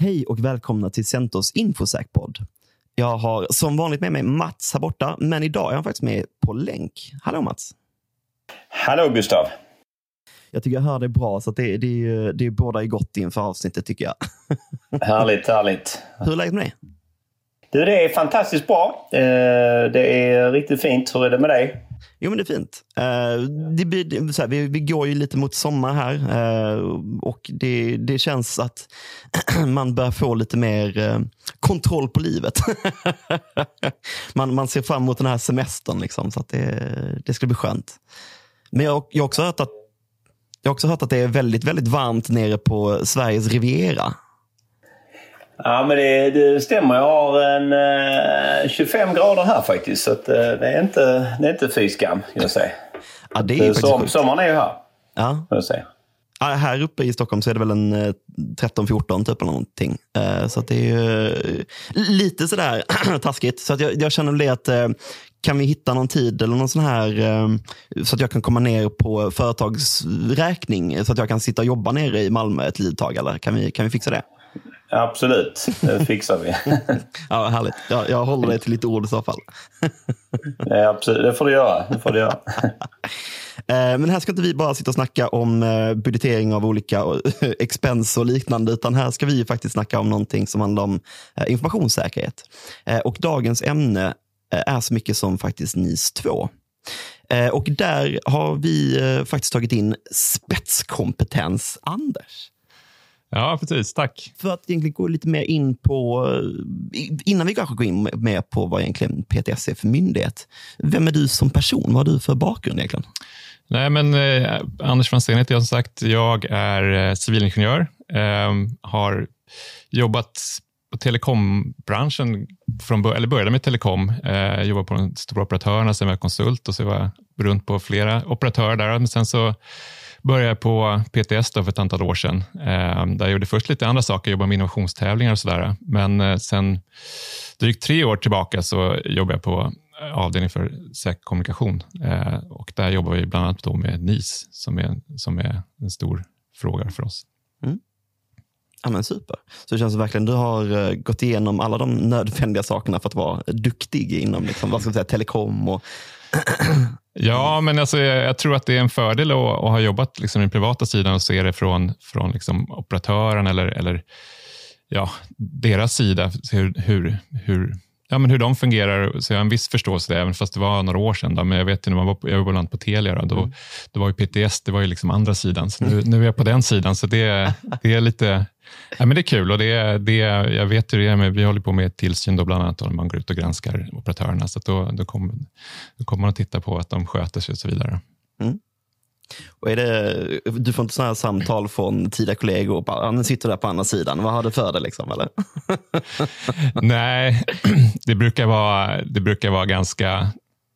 Hej och välkomna till Centos Infosäk-podd. Jag har som vanligt med mig Mats här borta, men idag är han faktiskt med på länk. Hallå Mats! Hallå Gustav! Jag tycker jag hör dig bra, så det, det, det båda är gott inför avsnittet tycker jag. Härligt, härligt. Hur är läget med dig? Du, det är fantastiskt bra. Eh, det är riktigt fint. Hur är det med dig? Jo, men det är fint. Uh, det blir, så här, vi, vi, går ju lite mot sommar här uh, och det, det känns att man börjar få lite mer uh, kontroll på livet. man, man ser fram emot den här semestern, liksom, så att det, det ska bli skönt. Men jag, jag, har också hört att, jag har också hört att det är väldigt, väldigt varmt nere på Sveriges Riviera. Ja, men det, det, stämmer. Jag har en eh, 25 grader här faktiskt. Så att, eh, det är inte, det är inte fy skam, jag säga. Ja, det är Som, sommaren är ju här. Ja. Jag säga. Ja, här uppe i Stockholm så är det väl en eh, 13-14 typ eller någonting. Eh, så det är ju eh, lite sådär taskigt. Så att jag, jag känner det att eh, kan vi hitta någon tid eller någon sån här så att jag kan komma ner på företagsräkning så att jag kan sitta och jobba nere i Malmö ett litet tag? Eller kan vi, kan vi fixa det? Absolut, det fixar vi. ja, härligt. Jag, jag håller dig till lite ord i så fall. ja, absolut. Det får du göra. Det får du göra. Eh, men här ska inte vi bara sitta och snacka om eh, budgetering av olika expens och liknande, utan här ska vi faktiskt snacka om någonting som handlar om eh, informationssäkerhet. Och dagens ämne är så mycket som faktiskt NIS 2. Och där har vi faktiskt tagit in spetskompetens. Anders, Ja, precis. Tack. För att egentligen gå lite mer in på, innan vi kanske går in mer på vad egentligen PTS är för myndighet. Vem är du som person? Vad har du för bakgrund egentligen? Nej, men eh, Anders Franzén heter jag som sagt. Jag är eh, civilingenjör. Eh, har jobbat på telekombranschen, från, eller började med telekom. Eh, jobbade på de stora operatörerna, sen var jag konsult och så var jag runt på flera operatörer där. Men sen så började på PTS då för ett antal år sedan. Eh, där jag gjorde först lite andra saker, jobbade med innovationstävlingar och sådär. Men eh, sen drygt tre år tillbaka så jobbar jag på eh, avdelning för säker kommunikation. Eh, och där jobbar vi bland annat då med NIS som är, som är en stor fråga för oss. Mm. Ja, men super. Så det känns verkligen du har eh, gått igenom alla de nödvändiga sakerna för att vara duktig inom liksom, vad ska man säga, telekom och Ja, men alltså, jag, jag, tror att det är en fördel att, att ha jobbat liksom, i den privata sidan och se det från, från liksom, operatören eller, eller ja, deras sida, hur, hur, hur, ja, men hur de fungerar. Så jag har en viss förståelse även fast det var några år sedan. Då, men jag vet när man var på, jag var på Telia, då, då, mm. då var ju PTS det var ju liksom andra sidan. Så nu, nu är jag på den sidan, så det, det är lite Ja, men det är kul och det, det, jag vet hur det är. Med, vi håller på med tillsyn då bland annat när man går ut och granskar operatörerna. Så då, då, kommer, då kommer man att titta på att de sköter sig och så vidare. Mm. Och är det, du får inte sådana samtal från tidigare kollegor? Bara, nu sitter där på andra sidan. Vad har du för dig? Liksom, eller? Nej, det brukar, vara, det brukar vara ganska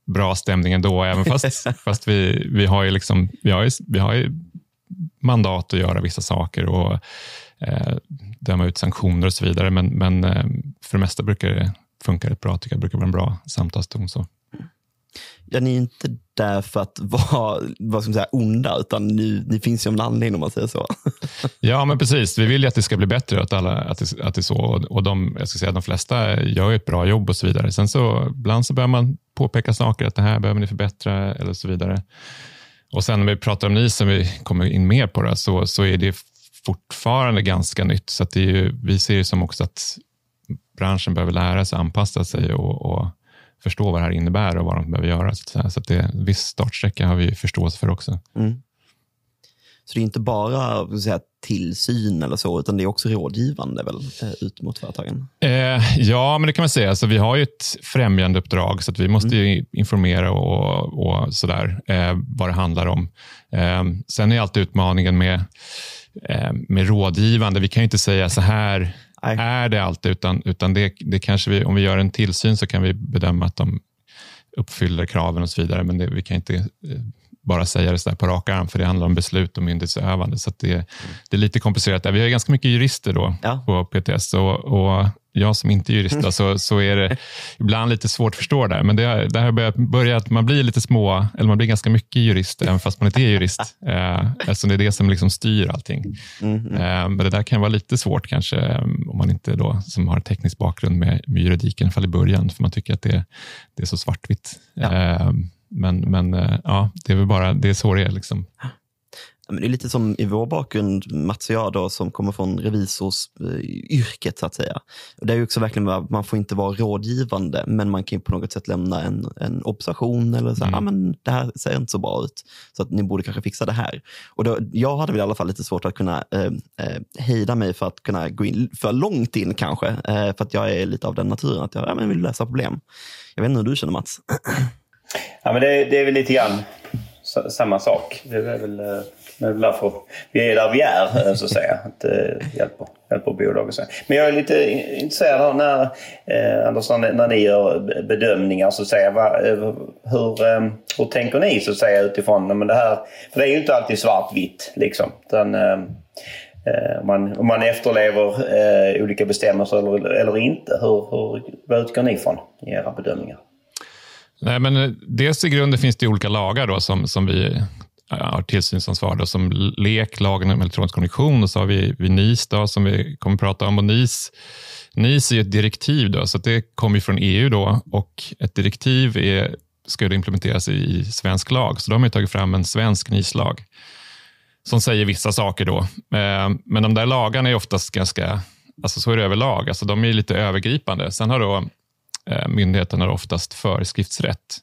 bra stämning ändå. Även fast, fast vi, vi har ju liksom, vi har ju, vi har ju mandat att göra vissa saker. och eh, döma ut sanktioner och så vidare. Men, men eh, för det mesta brukar det funka rätt bra. Tycker jag. Det brukar vara en bra samtalston. Så. Ja, ni är inte där för att vara vad ska man säga, onda, utan ni, ni finns ju av en anledning om man säger så. ja, men precis. Vi vill ju att det ska bli bättre, att, alla, att, det, att det är så. Och de, jag ska säga, de flesta gör ett bra jobb och så vidare. Sen så ibland så behöver man påpeka saker, att det här behöver ni förbättra eller så vidare. Och sen när vi pratar om ni som vi kommer in mer på det, så, så är det fortfarande ganska nytt. Så det är ju, vi ser det som också att branschen behöver lära sig, anpassa sig och, och förstå vad det här innebär och vad de behöver göra. Så, så att det, en viss startsträcka har vi förståelse för också. Mm. Så det är inte bara säga, tillsyn eller så, utan det är också rådgivande väl, eh, ut mot företagen? Eh, ja, men det kan man säga. Alltså, vi har ju ett främjandeuppdrag, så att vi måste mm. informera och, och sådär, eh, vad det handlar om. Eh, sen är alltid utmaningen med med rådgivande. Vi kan ju inte säga så här Nej. är det alltid, utan, utan det, det kanske vi, om vi gör en tillsyn så kan vi bedöma att de uppfyller kraven och så vidare, men det, vi kan inte eh, bara säga det så på rak arm, för det handlar om beslut och myndighetsövande. Så det, det är lite komplicerat. Vi har ganska mycket jurister då ja. på PTS och, och jag som inte är jurist, då, så, så är det ibland lite svårt att förstå det. Men det, det har börjat, börjat, man blir lite små, eller man blir ganska mycket jurist, även fast man inte är jurist. Eh, eftersom det är det som liksom styr allting. Mm, mm. Eh, men det där kan vara lite svårt kanske, om man inte då, som har teknisk bakgrund med, med juridiken, fall i början, för man tycker att det, det är så svartvitt. Ja. Eh, men men eh, ja, det är väl bara det är så det är. Liksom. Men det är lite som i vår bakgrund, Mats och jag då, som kommer från revisorsyrket så att säga. Det är också verkligen, man får inte vara rådgivande, men man kan på något sätt lämna en, en observation eller så, mm. ah, men det här ser inte så bra ut, så att ni borde kanske fixa det här. Och då, jag hade väl i alla fall lite svårt att kunna eh, eh, hejda mig för att kunna gå in för långt in kanske, eh, för att jag är lite av den naturen att jag ja, men vill lösa problem. Jag vet inte hur du känner Mats? Ja, men det, det är väl lite grann samma sak. Det är väl eh, det är därför vi är där vi är, eh, så att säga. Att eh, hjälper, hjälper bolag så. Men jag är lite intresserad av när, eh, Anders, när ni gör bedömningar, så att säga. Va, hur, eh, hur tänker ni så att säga utifrån men det här? För det är ju inte alltid svartvitt liksom. Utan, eh, om man, om man efterlever eh, olika bestämmelser eller, eller inte. Hur, hur, vad utgår ni från i era bedömningar? Nej, men eh, dels i grunden finns det olika lagar då som, som vi har tillsynsansvar då, som LEK, lagen om elektronisk kommunikation och så har vi, vi NIS då, som vi kommer att prata om. Och NIS, NIS är ett direktiv då, så det kommer från EU då och ett direktiv är, ska implementeras i, i svensk lag. Så de har tagit fram en svensk NIS-lag som säger vissa saker då. Eh, men de där lagarna är oftast ganska, alltså så är det överlag, alltså de är lite övergripande. Sen har då Eh, myndigheten har oftast föreskriftsrätt.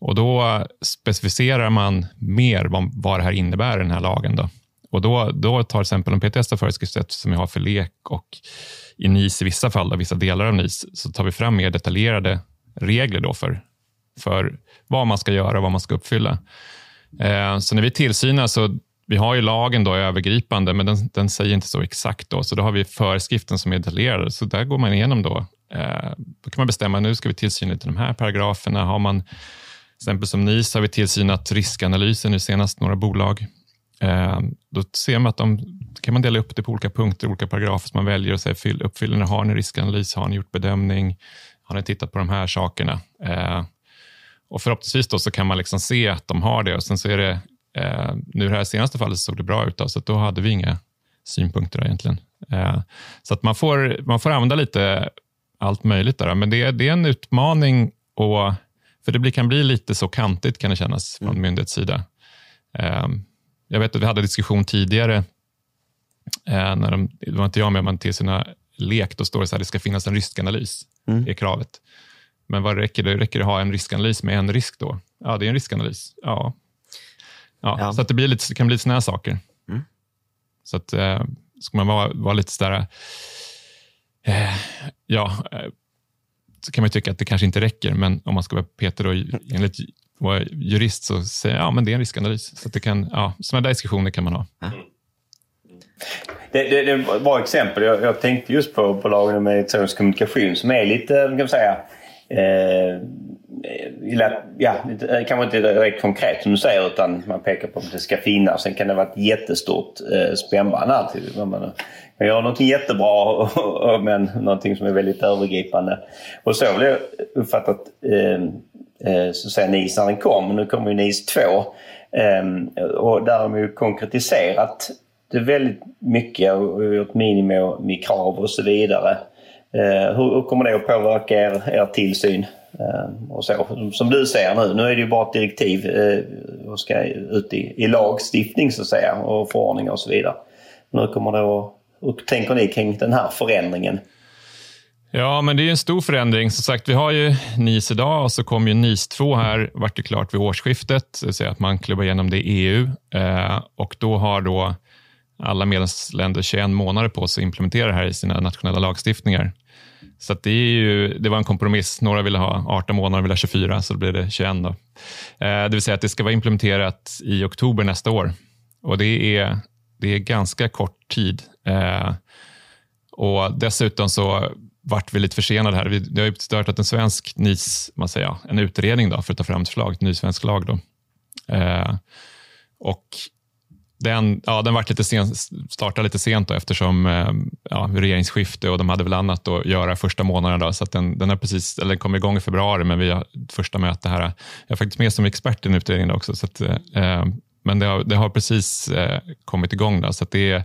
Och Då specificerar man mer vad, vad det här innebär i den här lagen. Då. Och då, då tar till exempel om PTS har föreskriftsrätt som vi har för lek och i NIS i vissa fall, då, vissa delar av NIS, så tar vi fram mer detaljerade regler då för, för vad man ska göra och vad man ska uppfylla. Eh, så när vi tillsynar så vi har ju lagen då övergripande, men den, den säger inte så exakt. Då, så då har vi föreskriften som är detaljerad. Så där går man igenom då. Eh, då kan man bestämma, nu ska vi tillsyna till de här paragraferna. Har man till exempel som NIS har vi tillsynat riskanalysen nu senast, några bolag. Eh, då ser man att de kan man dela upp det på olika punkter, olika paragrafer som man väljer och säger, uppfyller ni, har ni riskanalys, har ni gjort bedömning, har ni tittat på de här sakerna? Eh, och förhoppningsvis då så kan man liksom se att de har det och sen så är det, nu i det här senaste fallet såg det bra ut, då, så då hade vi inga synpunkter egentligen. Så att man får, man får använda lite allt möjligt där, men det, det är en utmaning och för det kan bli lite så kantigt kan det kännas från mm. myndighetssida. Ehm, jag vet att vi hade diskussion tidigare, eh, när de, det var inte jag med, men till sina lek, då står det så här, det ska finnas en riskanalys, mm. är kravet. Men vad räcker det? Räcker det att ha en riskanalys med en risk då? Ja, det är en riskanalys. Ja. Ja, ja. Så att det, blir lite, det kan bli såna här saker. Mm. Så att, eh, ska man vara, vara lite sådär, eh, ja, eh, så kan man tycka att det kanske inte räcker, men om man ska vara Peter och enligt vara jurist så säger jag ja, men det är en riskanalys. Så det kan, ja, sådana där diskussioner kan man ha. Det, det, det är ett bra exempel. Jag, jag tänkte just på, på lagen om elektronisk kommunikation som är lite, kan man säga, eh, ja, kanske inte direkt konkret som du säger utan man pekar på att det ska finnas. Sen kan det vara ett jättestort eh, spännband alltid. Man, man gör någonting jättebra men någonting som är väldigt övergripande. Och så har jag uppfattat eh, eh, så att säga NIS när den kom. Nu kommer ju NIS 2. Eh, och där har man ju konkretiserat det väldigt mycket och gjort minimikrav och så vidare. Eh, hur, hur kommer det att påverka er, er tillsyn? Ehm, och så. Som du säger nu, nu är det ju bara ett direktiv eh, och ska ut i, i lagstiftning så att säga och förordningar och så vidare. Nu kommer det att hur tänker ni kring den här förändringen? Ja, men det är en stor förändring. Som sagt, vi har ju NIS idag och så kom ju NIS 2 här, vart det klart vid årsskiftet, det vill säga att man klubbar igenom det i EU eh, och då har då alla medlemsländer 21 månader på sig att implementera det här i sina nationella lagstiftningar. Så det, är ju, det var en kompromiss. Några ville ha 18 månader, ville ha 24, så då blev det 21. Då. Eh, det vill säga att det ska vara implementerat i oktober nästa år. Och det är, det är ganska kort tid Eh, och Dessutom så vart vi lite försenade här. Vi, det har ju startat en svensk NIS, man säger, en utredning då, för att ta fram ett förslag till ny svensk lag. Då. Eh, och den, ja, den vart lite sen, startade lite sent då, eftersom eh, ja, regeringsskifte och de hade väl annat att göra första månaden. Då, så den, den, är precis, eller den kom igång i februari, men vi har första möte här. Jag är faktiskt med som expert i den utredningen också. Så att, eh, eh men det har, det har precis eh, kommit igång. Då, så det är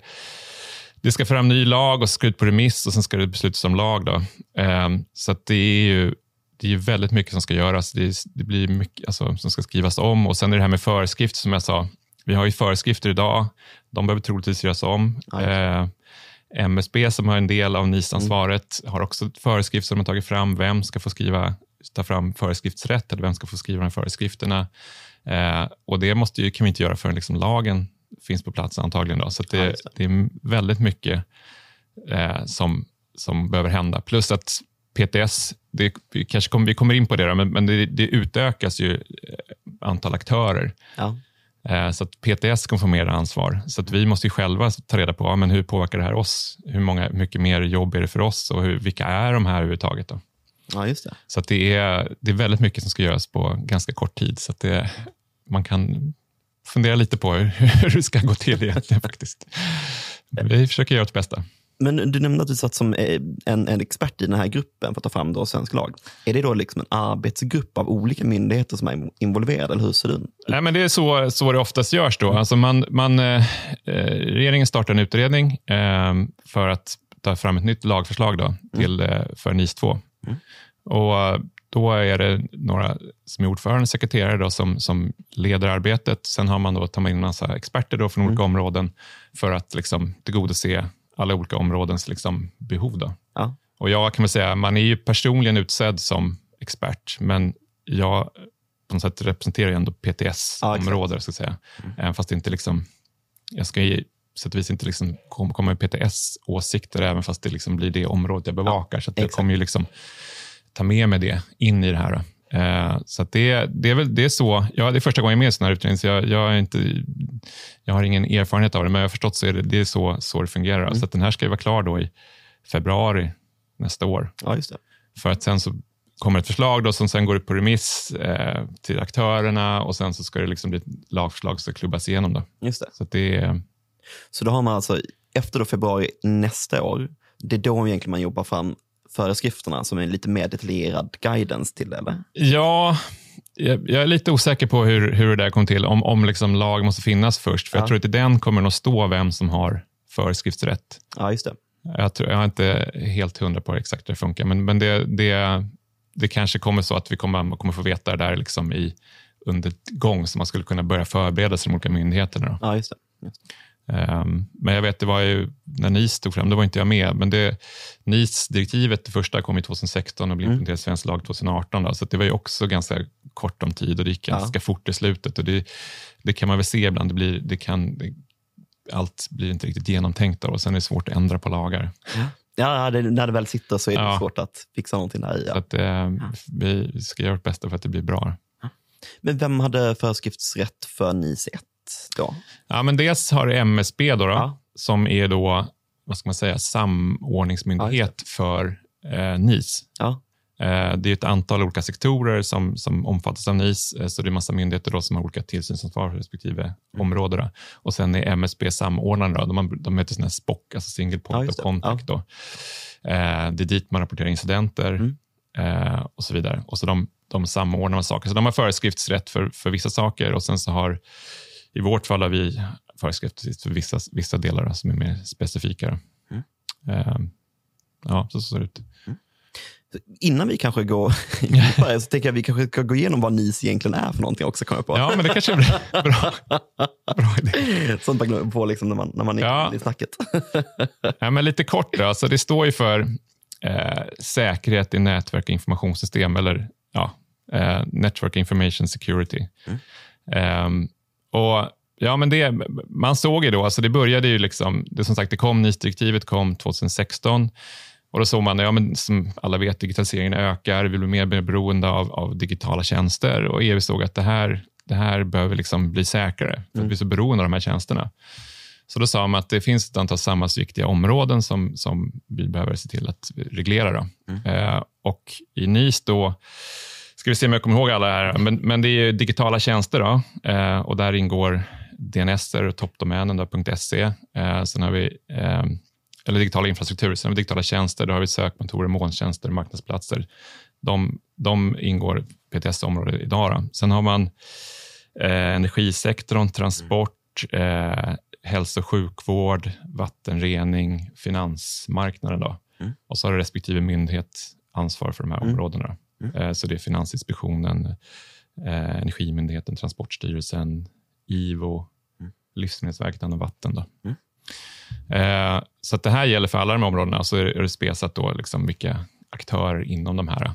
det ska fram ny lag och ska ut på remiss och sen ska det beslutas om lag. Då. Eh, så det är ju det är väldigt mycket som ska göras. Det, är, det blir mycket alltså, som ska skrivas om och sen är det här med föreskrifter som jag sa. Vi har ju föreskrifter idag. De behöver troligtvis göras om. Eh, MSB som har en del av NIS-ansvaret mm. har också föreskrifter som har tagit fram. Vem ska få skriva, ta fram föreskriftsrätt eller vem ska få skriva de här föreskrifterna? Eh, och det måste ju, kan vi inte göra förrän liksom lagen finns på plats antagligen. Då. Så det, ja, det. är väldigt mycket eh, som, som behöver hända. Plus att PTS, det, vi kanske kommer, vi kommer in på det, då, men, men det, det, utökas ju eh, antal aktörer. Ja. Eh, så att PTS kommer få mer ansvar. Så att vi måste själva ta reda på ja, men hur påverkar det här oss. Hur många, mycket mer jobb är det för oss och hur, vilka är de här överhuvudtaget? Då? Ja, just det. Så det, är, det är väldigt mycket som ska göras på ganska kort tid. Så det, man kan fundera lite på hur, det ska gå till egentligen. faktiskt. Vi försöker göra vårt bästa. Men du nämnde att du satt som eh, en, en expert i den här gruppen för att ta fram då svensk lag. Är det då liksom en arbetsgrupp av olika myndigheter som är involverade? Eller hur ser det ut? Nej, men det är så, så det oftast görs. Då. Alltså man, man, eh, eh regeringen startar en utredning eh, för att ta fram ett nytt lagförslag då, till, mm. för NIS 2. Mm. Och då är det några som är ordförande och sekreterare då, som, som leder arbetet. Sen har man då, tar man in en massa experter då från mm. olika områden för att liksom, tillgodose alla olika områdens liksom, behov. Då. Ja. Och jag kan väl säga, man är ju personligen utsedd som expert, men jag på något sätt representerar ju ändå PTS-området, ja, säga. Mm. Även fast det inte liksom, jag ska sätt och vis inte liksom komma med PTS-åsikter, även fast det liksom blir det området jag bevakar. Ja, så jag kommer ju liksom ta med mig det in i det här. Eh, så det, det, är väl, det är så. Ja, det är första gången jag är med i en sån här utredning, så jag, jag, är inte, jag har ingen erfarenhet av det, men jag har förstått så är det, det är så, så det fungerar. Mm. Så den här ska vara klar då i februari nästa år. Ja, just det. För att sen så kommer ett förslag då, som sen går ut på remiss eh, till aktörerna och sen så ska det liksom bli ett lagförslag som klubbas igenom. Då. Just det. Så, det, så då har man alltså efter då februari nästa år, det är då egentligen man jobbar fram föreskrifterna som är lite mer detaljerad guidance till det? Eller? Ja, jag, är lite osäker på hur, hur det där kom till, om, om liksom lag måste finnas först. För ja. Jag tror att i den kommer att stå vem som har föreskriftsrätt. Ja, just det. Jag, tror, jag är inte helt hundra på exakt hur det funkar, men, men det, det, det kanske kommer så att vi kommer, kommer få veta det där liksom i, under gång, så man skulle kunna börja förbereda sig de olika myndigheterna. Då. Ja, just det. Just det. Um, men jag vet, det var ju, när NIS tog fram, då var inte jag med, men det, NIS-direktivet, det första kom i 2016 och blev mm. implementerat i svensk lag 2018, då, så det var ju också ganska kort om tid och det gick ganska ja. fort i slutet. Och det, det kan man väl se ibland, det blir, det kan, det, allt blir inte riktigt genomtänkt och sen är det svårt att ändra på lagar. Ja. Ja, det, när det väl sitter så är det ja. svårt att fixa någonting där i. Ja. Så att, eh, vi ska göra vårt bästa för att det blir bra. Men vem hade föreskriftsrätt för NIS 1? Då? Ja, men dels har du MSB då, då ja. som är då, vad ska man säga, samordningsmyndighet ja, för eh, NIS. Ja. Eh, det är ett antal olika sektorer som, som omfattas av NIS, eh, så det är massa myndigheter då som har olika tillsynsansvar för respektive mm. område. Då. Och sen är MSB samordnare, då. de, de heter såna SPOC, alltså single point of contact. Då. Eh, det är dit man rapporterar incidenter mm. eh, och så vidare. Och så de, de samordnar saker. Så de har föreskriftsrätt för, för vissa saker och sen så har i vårt fall har vi föreskrifter för vissa, vissa delar som är mer specifika. Mm. Uh, ja, så, ser det ut. Mm. Innan vi kanske går så tänker jag att vi kanske ska gå igenom vad NIS egentligen är för någonting också. Kommer på. Ja, men det kanske är bra. bra idé. Sånt man glömmer på liksom när, man, när man är ja. i snacket. ja, men lite kort då. Alltså, det står ju för eh, säkerhet i nätverk och informationssystem, eller ja, eh, Network Information Security. Mm. Um, och Ja, men det, man såg ju då, alltså det började ju liksom, det som sagt, det kom, NIS-direktivet kom 2016 och då såg man, ja, men som alla vet, digitaliseringen ökar, vi blir mer beroende av, av digitala tjänster och EU såg att det här, det här behöver liksom bli säkrare, för mm. att vi är så beroende av de här tjänsterna. Så då sa man att det finns ett antal samhällsviktiga områden som, som vi behöver se till att reglera. Då. Mm. Eh, och i NIS då ska vi se om jag kommer ihåg alla här, men, men det är digitala tjänster då, eh, och där ingår DNS och toppdomänen.se. Eh, sen har vi eh, eller digitala infrastruktur, sen har vi digitala tjänster, då har vi sökmotorer, molntjänster, marknadsplatser. De, de ingår i PTS-området idag. Då. Sen har man eh, energisektorn, transport, eh, hälso och sjukvård, vattenrening, finansmarknaden. Då. Mm. Och så har respektive myndighet ansvar för de här Mm. områdena. Mm. Eh, Så det är Finansinspektionen, eh, Energimyndigheten, Transportstyrelsen, IVO, Mm. Livsmedelsverket, och vatten. Då. Mm. Eh, så det här gäller för alla de här områdena. Så är det- spesat då liksom vilka aktörer inom de här.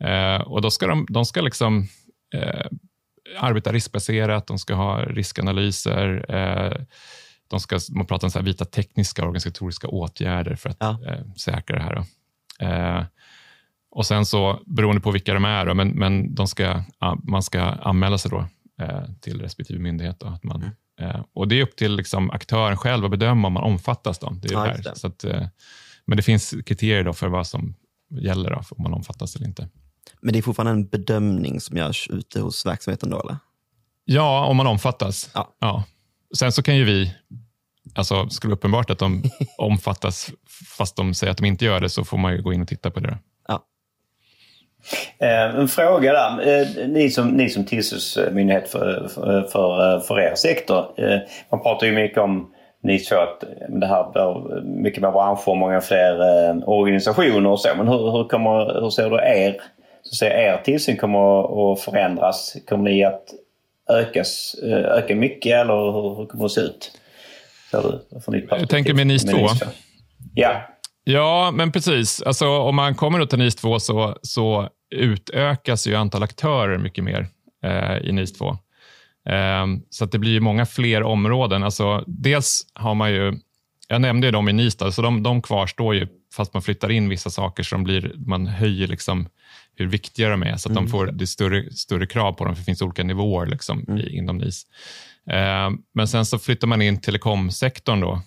Eh, och då ska de, de ska liksom eh, arbeta riskbaserat, de ska ha riskanalyser, eh, de ska, man pratar om så här vita tekniska och organisatoriska åtgärder för att Ja. säkra det här. Och sen så, beroende på vilka de är, då, men, men de ska, ja, man ska anmäla sig då, eh, till respektive myndighet. Då, att man, Mm. eh, och Det är upp till liksom, aktören själv att bedöma om man omfattas. Då. Det är Ja, det. Så att, eh, men det finns kriterier då för vad som gäller, då, om man omfattas eller inte. Men det är fortfarande en bedömning som görs ute hos verksamheten då, eller? Ja, om man omfattas. Ja. Sen så kan ju vi, alltså skulle uppenbart att de omfattas fast de säger att de inte gör det så får man ju gå in och titta på det. Eh, En fråga där. Eh, Ni som, ni som tillsynsmyndighet för, för, för, för er sektor. eh, Man pratar ju mycket om ni två att eh, det här bör mycket mer branscher och många fler eh, organisationer och så. Men hur, hur, kommer, hur ser du er, så ser er tillsyn kommer att förändras? Kommer ni att ökas, eh, öka mycket eller hur, hur kommer det se ut? Perspektiv? tänker med NIS 2? Ja. Ja, men precis. Alltså, om man kommer till NIS 2 så, så utökas ju antal aktörer mycket mer eh, i NIS 2. Eh, så det blir ju många fler områden. Alltså, dels har man ju, jag nämnde ju dem i NIS, då, så de, de kvarstår ju fast man flyttar in vissa saker de blir, man höjer liksom hur viktiga de är så att de får det är större, större krav på dem för det finns olika nivåer liksom, i, inom NIS. Eh, men sen så flyttar man in telekomsektorn då,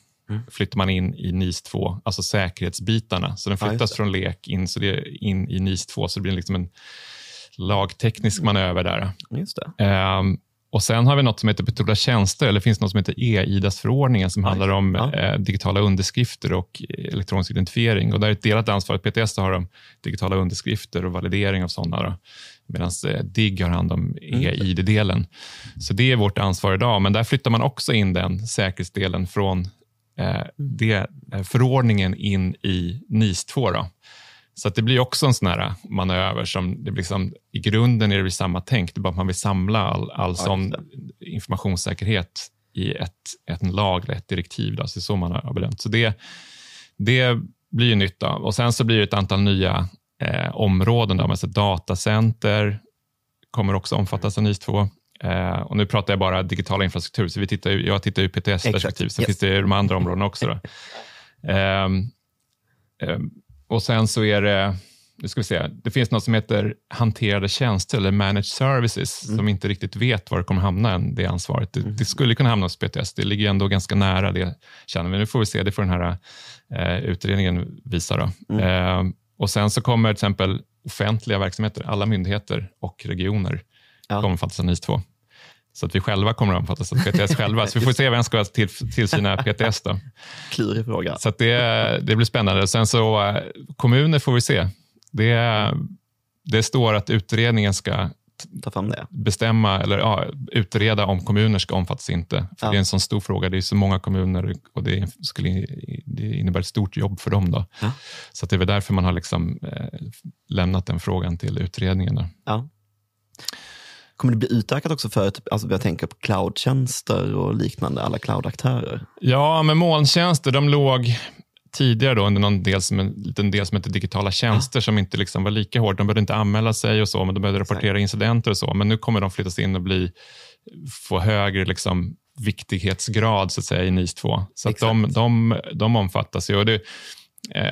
flyttar man in i NIS 2, alltså säkerhetsbitarna. Så den Ja, flyttas det. från lek in, så det in i NIS 2, så det blir liksom en lagteknisk manöver där. Just. Ehm, och Sen har vi något som heter betroddda tjänster, eller finns något som heter e-IDAS-förordningen som Oj, handlar om ja. eh, digitala underskrifter och elektronisk identifiering. Och där är ett delat ansvar. PTS har de digitala underskrifter och validering av sådana, medan eh, DIGG har hand om Mm. e-ID-delen. Så det är vårt ansvar idag, men där flyttar man också in den säkerhetsdelen från eh, det, eh, förordningen in i NIS 2. Då. Så det blir också en sån här manöver som det liksom, i grunden är det samma tänk, det är bara att man vill samla all, all sån informationssäkerhet i ett, ett lag, eller ett direktiv. Då, så det är så man har bedömt. Så det, det blir nytt. Då. Och sen så blir det ett antal nya eh, områden. Då, alltså datacenter kommer också omfattas av NIS 2. Eh, och nu pratar jag bara digitala infrastruktur, så vi tittar ju, jag tittar ju PTS-perspektiv, sen Yes. finns det de andra områdena också. Ehm, och sen så är det, nu ska vi se, det finns något som heter hanterade tjänster eller managed services som inte riktigt vet var det kommer hamna än, det ansvaret. Det, det skulle kunna hamna hos PTS, det ligger ändå ganska nära det känner vi. Nu får vi se, det får den här eh, utredningen visa. Då. Ehm, och sen så kommer till exempel offentliga verksamheter, alla myndigheter och regioner Ja. omfattas av NIS 2. Så att vi själva kommer att omfattas av PTS själva. Så vi får se vem ska till, tillsyna PTS. Då. Klurig fråga. Så det, det blir spännande. Sen så eh, kommuner får vi se. Det, det står att utredningen ska Ta fram det. bestämma eller ja, utreda om kommuner ska omfattas inte. För Ja. Det är en sån stor fråga. Det är så många kommuner och det, skulle, det innebär ett stort jobb för dem. Då. Ja. Så det är väl därför man har liksom, eh, lämnat den frågan till utredningen. Då. Ja. Kommer det bli utökat också för, typ, alltså jag tänker på cloudtjänster och liknande, alla cloudaktörer? Ja, men molntjänster de låg tidigare då under någon del som, en liten del som heter digitala tjänster som inte liksom var lika hård. De behövde inte anmäla sig och så, men de behövde rapportera incidenter och så. Men nu kommer de flyttas in och bli, få högre liksom, viktighetsgrad så att säga, i NIS 2. Så de, Exakt. de, de omfattas ju. Och det,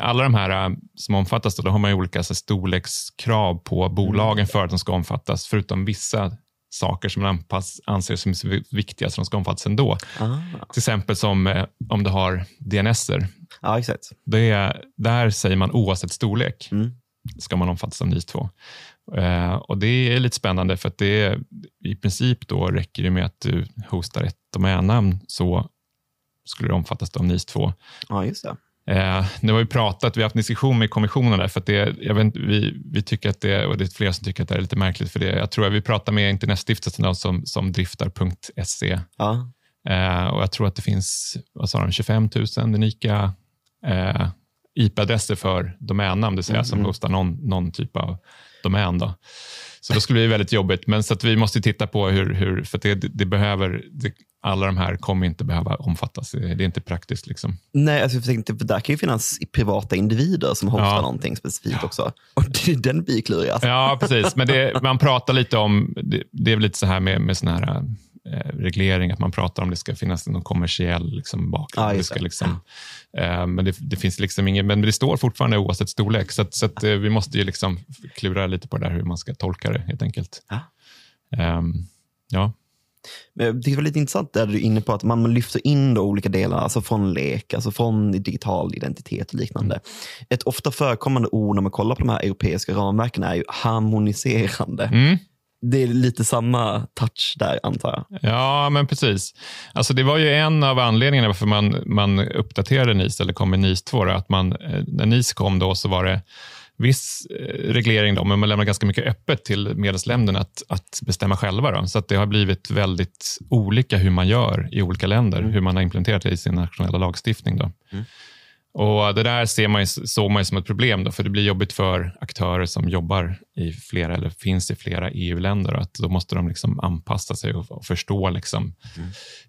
alla de här eh, som omfattas, då, då har man olika så storlekskrav på bolagen för att de ska omfattas, förutom vissa saker som man anpass, anser som viktiga så de ska omfattas ändå. Ah. Till exempel som eh, om du har DNSer. Ja, exakt. Det är, där säger man oavsett storlek Mm. ska man omfattas av NIS 2. Eh, och Det är lite spännande för att det är, i princip då räcker det med att du hostar ett domännamn så skulle det omfattas av NIS 2. Ja, just det. Eh, nu har vi pratat, vi har haft en diskussion med kommissionen där, för att det, jag vet, vi, vi tycker att det, och det är flera som tycker att det är lite märkligt, för det, jag tror att vi pratar med Internetstiftelsen som, som driftar.se Ja. Eh, och Jag tror att det finns vad sa de, 25 000 unika eh, IP-adresser för domännamn, det vill säga som hostar någon, någon typ av domän. Då. Så då skulle det bli väldigt jobbigt. Men så att vi måste titta på hur, hur för det, det behöver, det, alla de här kommer inte behöva omfattas. Det, är inte praktiskt. Liksom. Nej, alltså jag tänkte, för där kan ju finnas privata individer som hostar Ja. någonting specifikt också. Och det, den blir. Alltså. Ja, precis. Men det, man pratar lite om, det, det är väl lite så här med, med sån här eh, reglering, att man pratar om det ska finnas någon kommersiell liksom, bakgrund. Ja, det ska liksom, eh, men det, det finns liksom ingen, men det står fortfarande oavsett storlek. Så, att, så att, eh, vi måste ju liksom klura lite på det där hur man ska tolka det helt enkelt. Ja. Ehm, ja. Jag det var lite intressant där du är inne på att man lyfter in då olika delar, alltså från lek, alltså från digital identitet och liknande. Ett ofta förekommande ord när man kollar på de här europeiska ramverken är ju harmoniserande. Mm. Det är lite samma touch där antar jag. Ja, men precis. Alltså, det var ju en av anledningarna varför man, man uppdaterade NIS, eller kom med NIS 2. Då, att man, eh, när NIS kom då så var det viss eh, reglering, då, men man lämnar ganska mycket öppet till medlemsländerna att, att bestämma själva. Då. Så att det har blivit väldigt olika hur man gör i olika länder, hur man har implementerat det i sin nationella lagstiftning. Då. Och Det där ser man ju, såg man ju som ett problem, då, för det blir jobbigt för aktörer som jobbar i flera eller finns i flera EU-länder. Att då måste de liksom anpassa sig och, och förstå liksom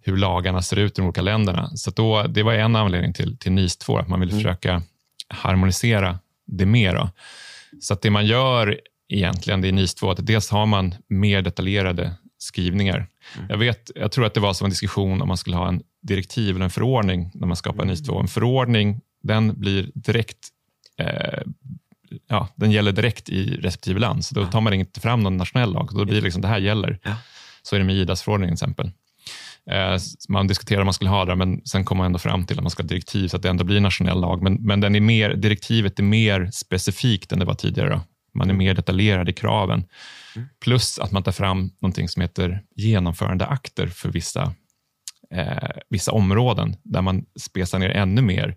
hur lagarna ser ut i de olika länderna. Så då, det var en anledning till, till NIS 2, att man vill försöka harmonisera det mer. Då. Så att det man gör egentligen är NIS 2, att dels har man mer detaljerade skrivningar. Jag, vet, jag tror att det var som en diskussion om man skulle ha en direktiv eller en förordning när man skapar NIS 2. En förordning den blir direkt eh, ja, den gäller direkt i respektive land. Så då tar man inte fram någon nationell lag. Då blir det liksom, det här gäller. Ja. Så är det med IDAS-förordningen till exempel. Eh, man diskuterar om man skulle ha det, men sen kommer man ändå fram till att man ska ha direktiv så att det ändå blir nationell lag. Men, men den är mer, direktivet är mer specifikt än det var tidigare. Då. Man är mer detaljerad i kraven. Plus att man tar fram någonting som heter genomförandeakter för vissa, eh, vissa områden där man spesar ner ännu mer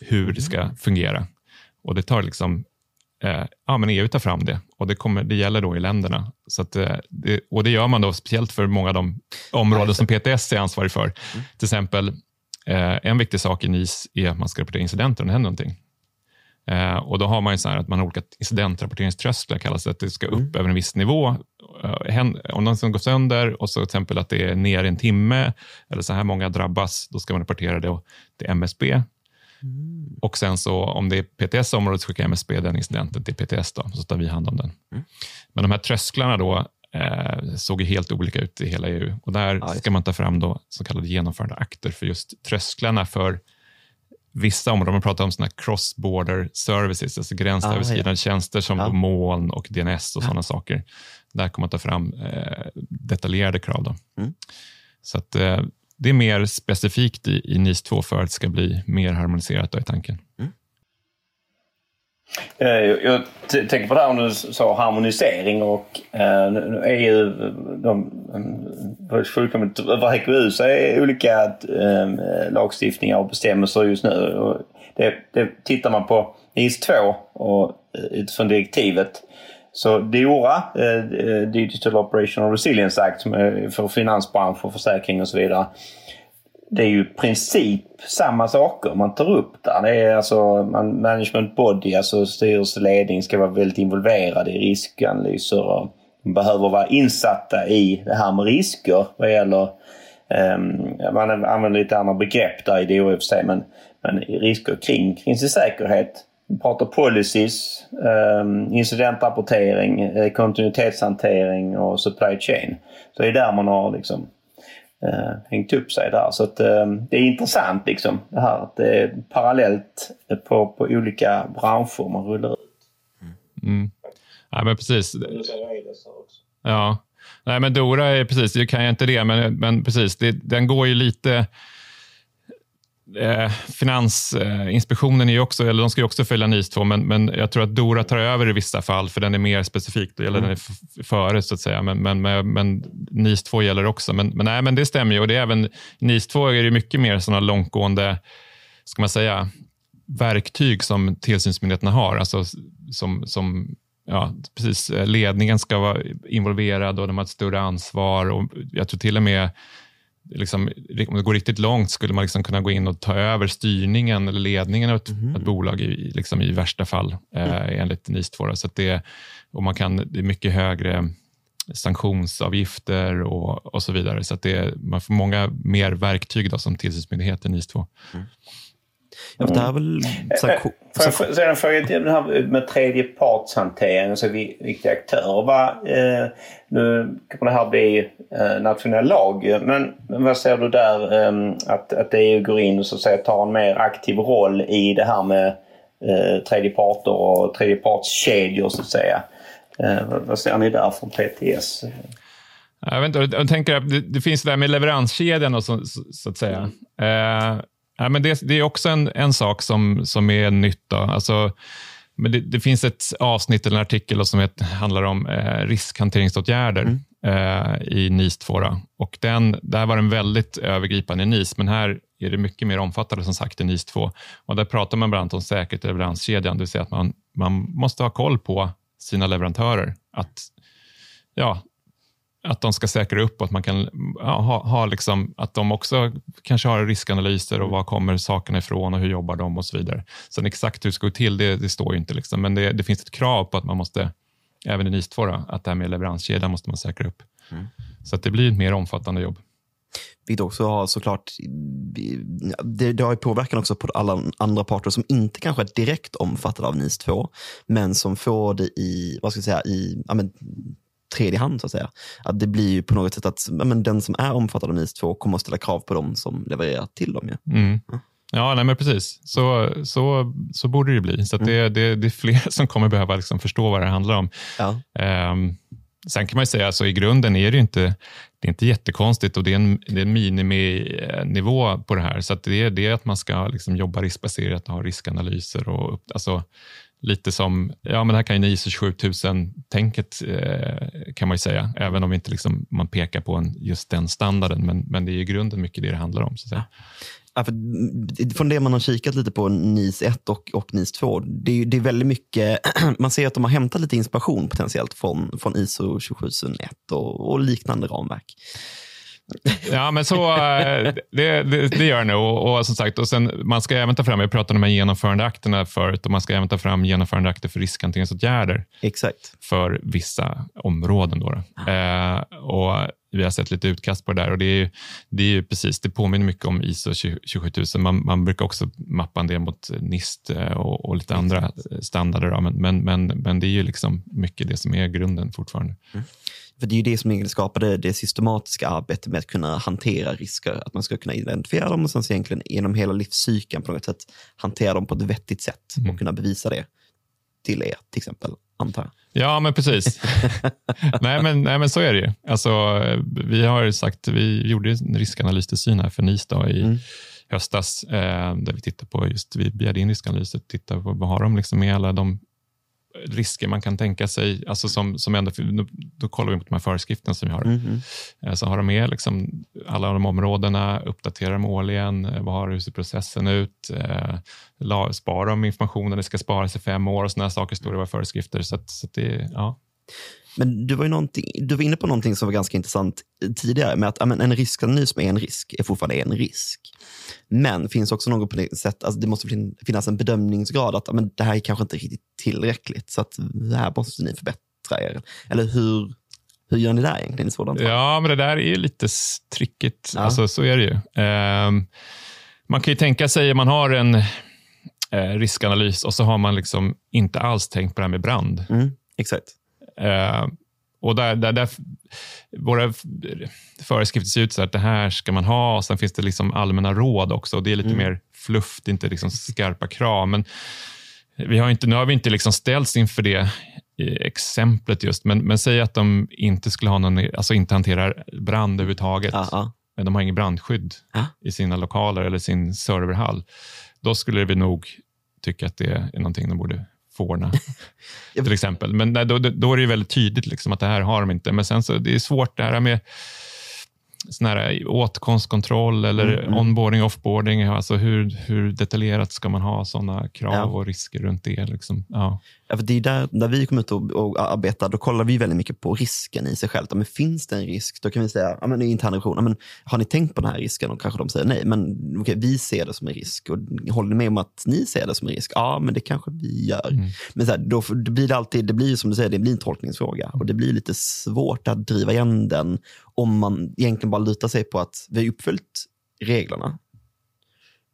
hur det ska fungera. Och det tar liksom, eh, ja men EU tar fram det och det, kommer, det gäller då i länderna. Så att, eh, det, och det gör man då speciellt för många av de områden som PTS är ansvarig för. Till exempel, eh, en viktig sak i NIS är att man ska rapportera incidenter om det händer någonting. Eh, och då har man ju så här att man har olika incidentrapporteringströsklar, kallas det, att det ska upp över en viss nivå. Eh, om någon går sönder och så till exempel att det är ner i en timme eller så här många drabbas, då ska man rapportera det till MSB. Och sen så om det är PTS område så skickar MSB den incidenten till PTS då, så tar vi hand om den. Men de här trösklarna då eh, såg ju helt olika ut i hela EU och där Ja, just ska man ta fram då så kallade genomförande akter för just trösklarna för vissa områden. Man pratar om såna cross-border services, alltså gränsöverskridande Ah, ja. tjänster som Ja. moln och DNS och sådana saker. Där kommer man ta fram eh, detaljerade krav. Då. Mm. Så att, eh, det är mer specifikt i, i NIS 2 för att det ska bli mer harmoniserat då, i tanken. Eh, Jag tänker på det här om du sa harmonisering och eh, nu nu är ju de eh, fullkomligt över så är olika eh, lagstiftningar och bestämmelser just nu. Och det, det tittar man på NIS 2 och utifrån direktivet så DORA, eh, eh, Digital Operational Resilience Act eh, för finansbransch och försäkring och så vidare det är ju i princip samma saker man tar upp där. Det är alltså management body, alltså styrelseledning ska vara väldigt involverade i riskanalyser och de behöver vara insatta i det här med risker vad gäller Um, man använder lite andra begrepp där i DORA i och för sig men, men risker kring, kring sin säkerhet. Pratar policies, um, incidentrapportering, eh, kontinuitetshantering och supply chain. Så det är där man har liksom eh, hängt upp sig där. Så att, eh, det är intressant liksom det här att det är parallellt på, på olika branscher man rullar ut. Mm. Ja, men precis. Ja. Nej, men Dora är precis, det kan jag inte det, men, men precis, det, den går ju lite... Eh, Finansinspektionen är ju också, eller de ska ju också följa NIS 2, men, men jag tror att Dora tar över i vissa fall, för den är mer specifik, då gäller den f- före så att säga, men, men, men, men NIS 2 gäller också. Men, men, nej, men det stämmer ju. Och det är även, NIS 2 är det mycket mer sådana långtgående, ska man säga, verktyg som tillsynsmyndigheterna har, alltså som, som ja, precis, ledningen ska vara involverad och de har ett större ansvar. Och jag tror till och med liksom, om det går riktigt långt skulle man liksom kunna gå in och ta över styrningen eller ledningen av ett, Mhm. ett bolag i, liksom i värsta fall, eh, enligt NIS 2. då. Så det, och man kan, det är mycket högre sanktionsavgifter och, och så vidare. Så det, man får många mer verktyg då, som tillsynsmyndighet i NIS 2. Ja, för det här är väl... sanktion- Får jag få- ställa en fråga till det här med tredjepartshantering, alltså vi- viktiga aktörer. Vad, eh, nu kommer det här bli eh, nationell lag, men, men vad ser du där eh, att, att EU går in och så att säga, tar en mer aktiv roll i det här med eh, tredjeparter och tredjepartskedjor så att säga. Eh, vad, vad ser ni där från PTS? Jag, vet inte, jag tänker att det, det finns det där med leveranskedjan, och så, så, så att säga. Eh, ja, men det, det är också en, en sak som, som är nytt. Då. Alltså, men det, det finns ett avsnitt eller en artikel som heter, handlar om eh, riskhanteringsåtgärder eh, i NIS 2. Då. Och den, där var den väldigt övergripande i NIS, men här är det mycket mer omfattande som sagt i NIS 2. Och där pratar man bland annat om säkerhet i leveranskedjan, det vill säga att man, man måste ha koll på sina leverantörer. Att, ja, att de ska säkra upp att man kan ja, ha, ha liksom, att de också kanske har riskanalyser och var kommer sakerna ifrån och hur jobbar de och så vidare. Sen exakt hur det ska gå till, det, det står ju inte, liksom, men det, det finns ett krav på att man måste, även i NIS 2, då, att det här med leveranskedjan måste man säkra upp. Så att det blir ett mer omfattande jobb. Vilket också har såklart, det, det har ju påverkan också på alla andra parter som inte kanske är direkt omfattade av NIS 2, men som får det i, vad ska jag säga, i ja, men, tredje hand så att säga. Att det blir ju på något sätt att ja, men den som är omfattad av NIS 2 kommer att ställa krav på dem som levererar till dem. Ju. Mm. Ja, nej, men precis. Så, så, så borde det bli. Så det, det, det är fler som kommer behöva liksom förstå vad det handlar om. Ja. Ehm, sen kan man ju säga, alltså, i grunden är det inte, det är inte jättekonstigt och det är en, det är en miniminivå på det här. Så det, är, det är att man ska liksom jobba riskbaserat och ha riskanalyser. Och, alltså, lite som, ja men det här kan ju ISO 27000-tänket eh, kan man ju säga, även om inte liksom, man pekar på en, just den standarden. Men, men det är i grunden mycket det det handlar om. Så att säga. Ja, för från det man har kikat lite på NIS 1 och, och NIS 2, det är, det är väldigt mycket, man ser att de har hämtat lite inspiration potentiellt från, från ISO 27001 och, och liknande ramverk. Ja, men så eh, det, det, det gör det nog. Och, och som sagt, och sen, man ska även ta fram, jag pratade om de här genomförandeakterna förut, och man ska även ta fram genomförandeakter för riskhanteringsåtgärder Exakt. för vissa områden. Då, då. Eh, och vi har sett lite utkast på det där och det är ju, det är ju precis, det påminner mycket om ISO 27000. Man, man brukar också mappa en del mot NIST eh, och, och lite andra standarder, men, men, men, men det är ju liksom mycket det som är grunden fortfarande. För det är ju det som egentligen skapade det systematiska arbetet med att kunna hantera risker. Att man ska kunna identifiera dem och sen så egentligen genom hela livscykeln på något sätt hantera dem på ett vettigt sätt och kunna bevisa det till er till exempel, antar jag. Ja, men precis. nej, men, nej, men så är det ju. Alltså, vi har sagt, vi gjorde en riskanalystillsyn här för NIS då, i Mm. höstas, eh, där vi tittade på just, vi begärde in riskanalyser, tittade på vad har de liksom med alla de risker man kan tänka sig, alltså som, som ändå, då, då kollar vi mot de här föreskrifterna som vi har. Eh, Så har de med liksom alla de områdena, uppdaterar dem årligen, eh, vad har, hur ser processen ut, eh, sparar de informationen, det ska sparas i fem år och sådana saker står i våra föreskrifter. Så, att, så att det, ja. Men du var, ju du var inne på någonting som var ganska intressant tidigare med att ja, men en riskanalys med en risk är fortfarande en risk. Men finns också något sätt, alltså det måste fin- finnas en bedömningsgrad att ja, men det här är kanske inte riktigt tillräckligt så att det här måste ni förbättra er. Eller hur, hur gör ni där egentligen i sådant? Ja, men det där är ju lite trickigt. Ja. Alltså, så är det ju. Ehm, man kan ju tänka sig, man har en eh, riskanalys och så har man liksom inte alls tänkt på det här med brand. Mm, exakt. Eh, och där, där, där, våra föreskrifter ser ut så att det här ska man ha och sen finns det liksom allmänna råd också. Och det är lite mer fluff, det är inte liksom skarpa krav. Men vi har inte, nu har vi inte liksom ställts inför det i exemplet just, men, men säg att de inte skulle ha någon, alltså inte hanterar brand överhuvudtaget. Ja, ja. Men de har ingen brandskydd Ja. i sina lokaler eller sin serverhall. Då skulle vi nog tycka att det är någonting de borde Ja, till exempel. Men nej, då, då är det väldigt tydligt liksom att det här har de inte. Men sen så det är svårt det här med sån här åtkomstkontroll eller Mm, mm. onboarding, offboarding. Alltså hur, hur detaljerat ska man ha sådana krav Ja. och risker runt det? Liksom? Ja. Det är där, där vi kommer ut och, och arbetar, då kollar vi väldigt mycket på risken i sig själv. Men finns det en risk? Då kan vi säga, ja, men i intern revision, men har ni tänkt på den här risken? Och kanske de säger nej, men okej, vi ser det som en risk. Och håller ni med om att ni ser det som en risk? Ja, men det kanske vi gör. Mm. Men så här, då det blir det alltid, det blir som du säger, det blir en tolkningsfråga. Och det blir lite svårt att driva igen den om man egentligen bara lutar sig på att vi har uppfyllt reglerna.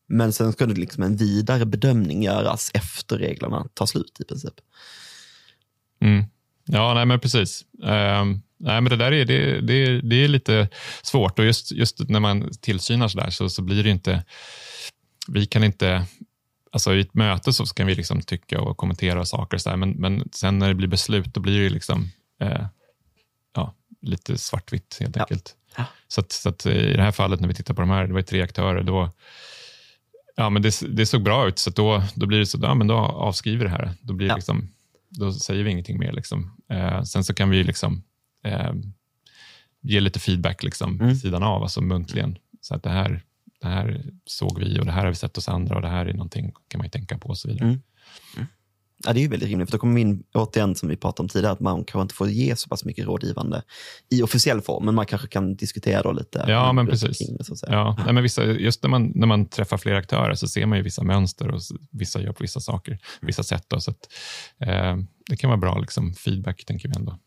Men sen ska det liksom en vidare bedömning göras efter reglerna tar slut i princip. Mm. Ja, nej men precis. Ehm, nej, men det där är, det, det, det är lite svårt och just, just när man tillsynar så där så, så blir det inte... Vi kan inte... Alltså I ett möte så kan vi liksom tycka och kommentera saker, och så där, men, men sen när det blir beslut då blir det liksom eh, ja, lite svartvitt helt Ja. enkelt. Ja. Så, att, så att i det här fallet när vi tittar på de här, det var ju tre aktörer, då, ja, men det, det såg bra ut, så då, då blir det så, ja, men då avskriver det här. Då, blir Ja. liksom, då säger vi ingenting mer. Liksom. Eh, sen så kan vi liksom, eh, ge lite feedback liksom, Mm. sidan av, alltså muntligen. Så att det här, det här såg vi och det här har vi sett hos andra och det här är någonting kan man ju tänka på och så vidare. Mm. Ja, det är ju väldigt rimligt, för då kommer vi in, återigen som vi pratade om tidigare, att man kanske inte får ge så pass mycket rådgivande i officiell form, men man kanske kan diskutera då lite. Ja, men precis. det, så. Ja, nej, men vissa, just när man, när man träffar flera aktörer så ser man ju vissa mönster och vissa gör på vissa saker, vissa sätt. Då, så att, eh, det kan vara bra liksom, feedback, tänker vi ändå.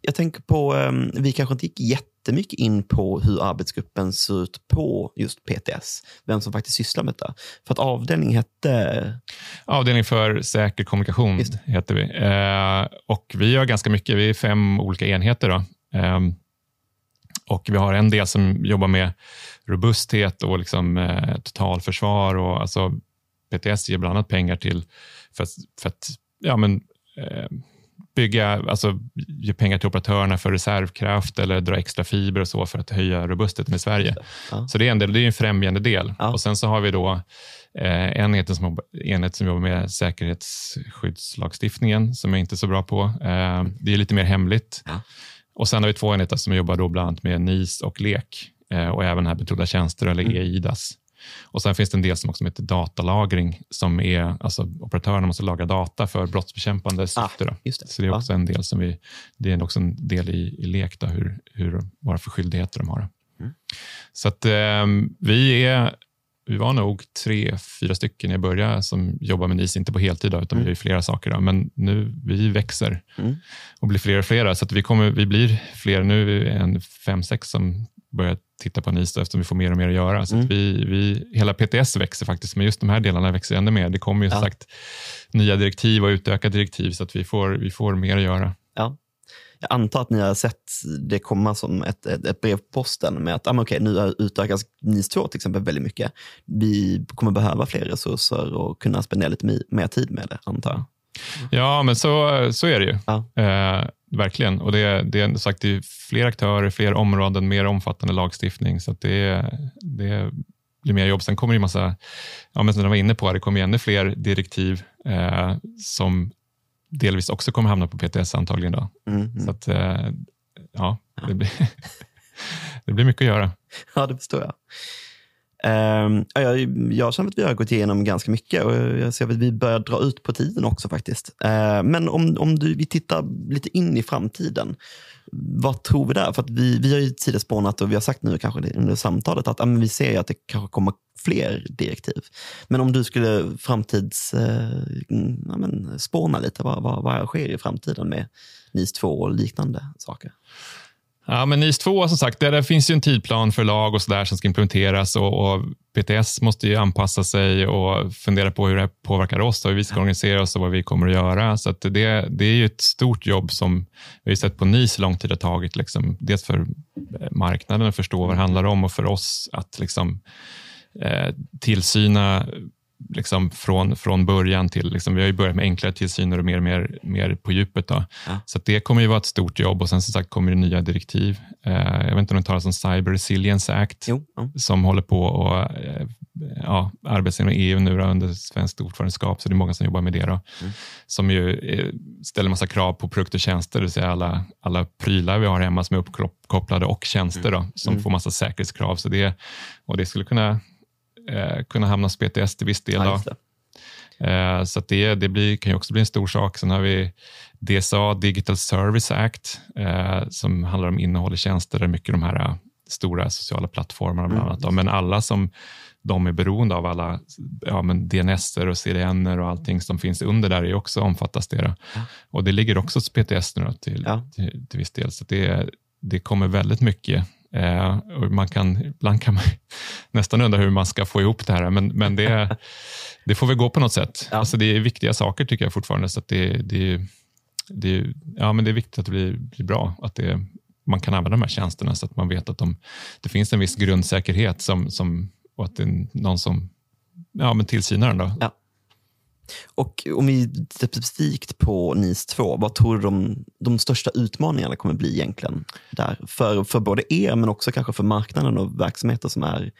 Jag tänker på, um, vi kanske inte gick jättemycket in på hur arbetsgruppen ser ut på just PTS, vem som faktiskt sysslar med det. För att avdelning hette, Avdelning för säker kommunikation Just heter vi. Eh, och vi gör ganska mycket. Vi är fem olika enheter. Då. Eh, och vi har en del som jobbar med robusthet och liksom, eh, totalförsvar. Och, alltså, PTS ger bland annat pengar till för att, för att ja, men, eh, bygga, alltså, ge pengar till operatörerna för reservkraft eller dra extra fiber och så för att höja robustheten i Sverige. Ja. Så det är en, del, det är en främjande del. Ja. Och Sen så har vi då eh, en enhet som, jobbar- enhet som jobbar med säkerhetsskyddslagstiftningen som jag inte är så bra på. Eh, det är lite mer hemligt. Ja. Och Sen har vi två enheter som jobbar då bland annat med NIS och LEK eh, och även här betrodda tjänster eller Mm. EIDAS. Och Sen finns det en del som också heter datalagring som är, alltså operatörerna måste lagra data för brottsbekämpande syfte. då. just det. Så det är också en del som vi, det är också en del i, i LEK, då, hur, hur, vad för skyldigheter de har. Mm. Så att eh, vi är, vi var nog tre, fyra stycken jag började som jobbar med NIS, inte på heltid då, utan Mm. vi är flera saker. Då. Men nu, vi växer Mm. och blir fler och fler. Så vi, kommer, vi blir fler. Nu är vi en fem, sex som börjar titta på NIS eftersom vi får mer och mer att göra. Så Mm. att vi, vi, hela PTS växer faktiskt, men just de här delarna växer ännu mer. Det kommer ju Ja. sagt nya direktiv och utökade direktiv så att vi får, vi får mer att göra. Ja. Jag antar att ni har sett det komma som ett, ett, ett brev på posten med att ah, okej, nu utökas NIS 2 till exempel väldigt mycket. Vi kommer behöva fler resurser och kunna spendera lite mer tid med det, antar jag. Ja, men så, så är det ju. Ja. Eh, verkligen. Och det, det, är, sagt, det är fler aktörer, fler områden, mer omfattande lagstiftning. Så det, det blir mer jobb. Sen kommer det massa, ja, men som jag var inne på, det kommer ännu fler direktiv eh, som delvis också kommer hamna på PTS antagligen. Då. Mm, mm. Så att, eh, ja, det blir, det blir mycket att göra. Ja, det förstår jag. Ehm, jag, jag känner att vi har gått igenom ganska mycket och jag ser att vi börjar dra ut på tiden också faktiskt. Uh, men om, om du, vi tittar lite in i framtiden, vad tror vi där? För att vi, vi har ju tidigare spånat och vi har sagt nu kanske under samtalet att ja, vi ser ju att det kanske kommer fler direktiv. Men om du skulle framtids, uh, ja, men spåna lite, vad, vad, vad sker i framtiden med NIS 2 och liknande saker? Ja, men NIS 2, som sagt, där, finns ju en tidplan för lag och så där som ska implementeras och, och PTS måste ju anpassa sig och fundera på hur det här påverkar oss och hur vi ska organisera oss och vad vi kommer att göra. Så att det, det är ju ett stort jobb som vi har sett på NIS hur lång tid det har tagit. Liksom, dels för eh, marknaden att förstå vad det handlar om och för oss att liksom, eh, tillsyna liksom från, från början till, liksom, vi har ju börjat med enklare tillsyner och mer, mer, mer på djupet. Då. Ja. Så det kommer ju vara ett stort jobb och sen som sagt kommer det nya direktiv. Eh, jag vet inte om det talas om Cyber Resilience Act jo, ja. som håller på och eh, ja, arbetar inom EU nu då, under svenskt ordförandeskap, så det är många som jobbar med det. Då, mm. Som ju eh, ställer massa krav på produkter och tjänster, det vill säga alla, alla prylar vi har hemma som är uppkopplade och tjänster mm. då, som mm. får massa säkerhetskrav. Så det, och det skulle kunna eh, kunna hamna hos PTS till viss del. Ja, eh, så det, det blir, kan ju också bli en stor sak. Sen har vi DSA, Digital Service Act, eh, som handlar om innehåll i tjänster, där mycket de här eh, stora sociala plattformarna bland annat. Mm. Men alla som de är beroende av, alla ja, men DNS och CDN och allting som finns under där är också omfattas det. Ja. Och det ligger också hos PTS nu till, ja. till, till viss del. Så det, det kommer väldigt mycket Eh, man kan, ibland kan man nästan undra hur man ska få ihop det här, men, men det, det får väl gå på något sätt. Ja. Alltså det är viktiga saker tycker jag fortfarande, så det, det, det, ja, men det är viktigt att det blir, blir bra, att det, man kan använda de här tjänsterna så att man vet att de, det finns en viss grundsäkerhet som, som, och att det är någon som ja, men tillsynar den. Då. Ja. Och om vi tittar specifikt på NIS 2, vad tror du de, de största utmaningarna kommer bli egentligen? Där? För, för både er, men också kanske för marknaden och verksamheter som är...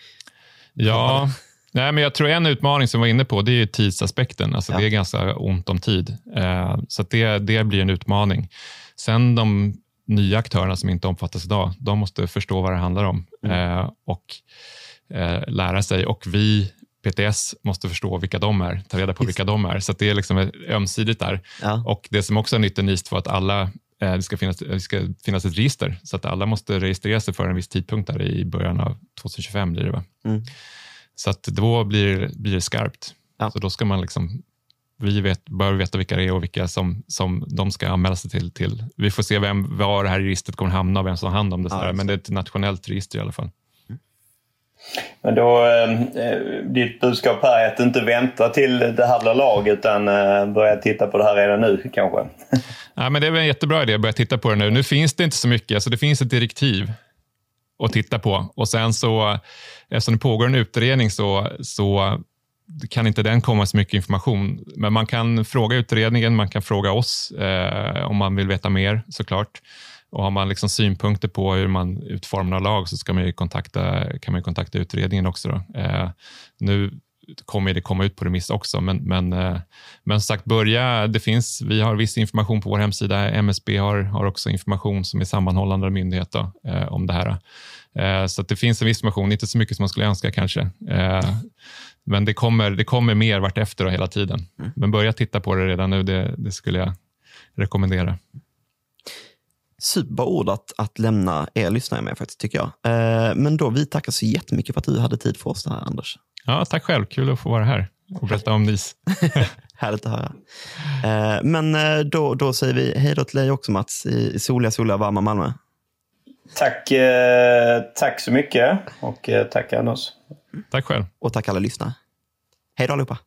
Ja, Nej, men jag tror en utmaning som vi var inne på det är tidsaspekten. Alltså ja. Det är ganska ont om tid. Eh, så det, det blir en utmaning. Sen de nya aktörerna som inte omfattas idag, de måste förstå vad det handlar om mm. eh, och eh, lära sig. Och vi PTS måste förstå vilka de är, ta reda på vilka de är. Så det är liksom ömsidigt där. Ja. Och Det som också är nytt och NIS var att alla, eh, det, ska finnas, det ska finnas ett register, så att alla måste registrera sig för en viss tidpunkt där i början av 2025. Blir det, va? Mm. Så att då blir, blir det skarpt. Ja. Så då ska man liksom vi vet, bör veta vilka det är och vilka som, som de ska anmäla sig till. till. Vi får se vem, var det här registret kommer hamna och vem som har hand om det. Ja, men det är ett nationellt register i alla fall. Men då, eh, eh, ditt budskap här är att inte vänta till det här blir lag utan eh, börja titta på det här redan nu kanske? ja, men det är väl en jättebra idé att börja titta på det nu. Nu finns det inte så mycket, alltså det finns ett direktiv att titta på och sen så eftersom det pågår en utredning så, så kan inte den komma så mycket information. Men man kan fråga utredningen, man kan fråga oss eh, om man vill veta mer såklart. Och har man liksom synpunkter på hur man utformar lag så ska man kontakta, kan man kontakta utredningen också. Eh, nu kommer det komma ut på remiss också, men, men, eh, men sagt, börja, det finns, vi har viss information på vår hemsida. MSB har, har också information som är sammanhållande myndighet då, eh, om det här. Eh, så det finns en viss information, inte så mycket som man skulle önska kanske. Eh, men det kommer, det kommer mer vartefter och hela tiden. Mm. Men börja titta på det redan nu, det, det skulle jag rekommendera superbra ord att, att lämna er lyssnare med, faktiskt, tycker jag. Eh, men då, vi tackar så jättemycket för att du hade tid för oss, här, Anders. Ja, tack själv. Kul att få vara här och berätta om NIS. Härligt att höra. Eh, men eh, då, då säger vi hej då till dig också, Mats, i, i soliga, soliga, varma Malmö. Tack, eh, tack så mycket och eh, tack Anders. Tack själv. Och tack alla lyssnare. Hej då allihopa.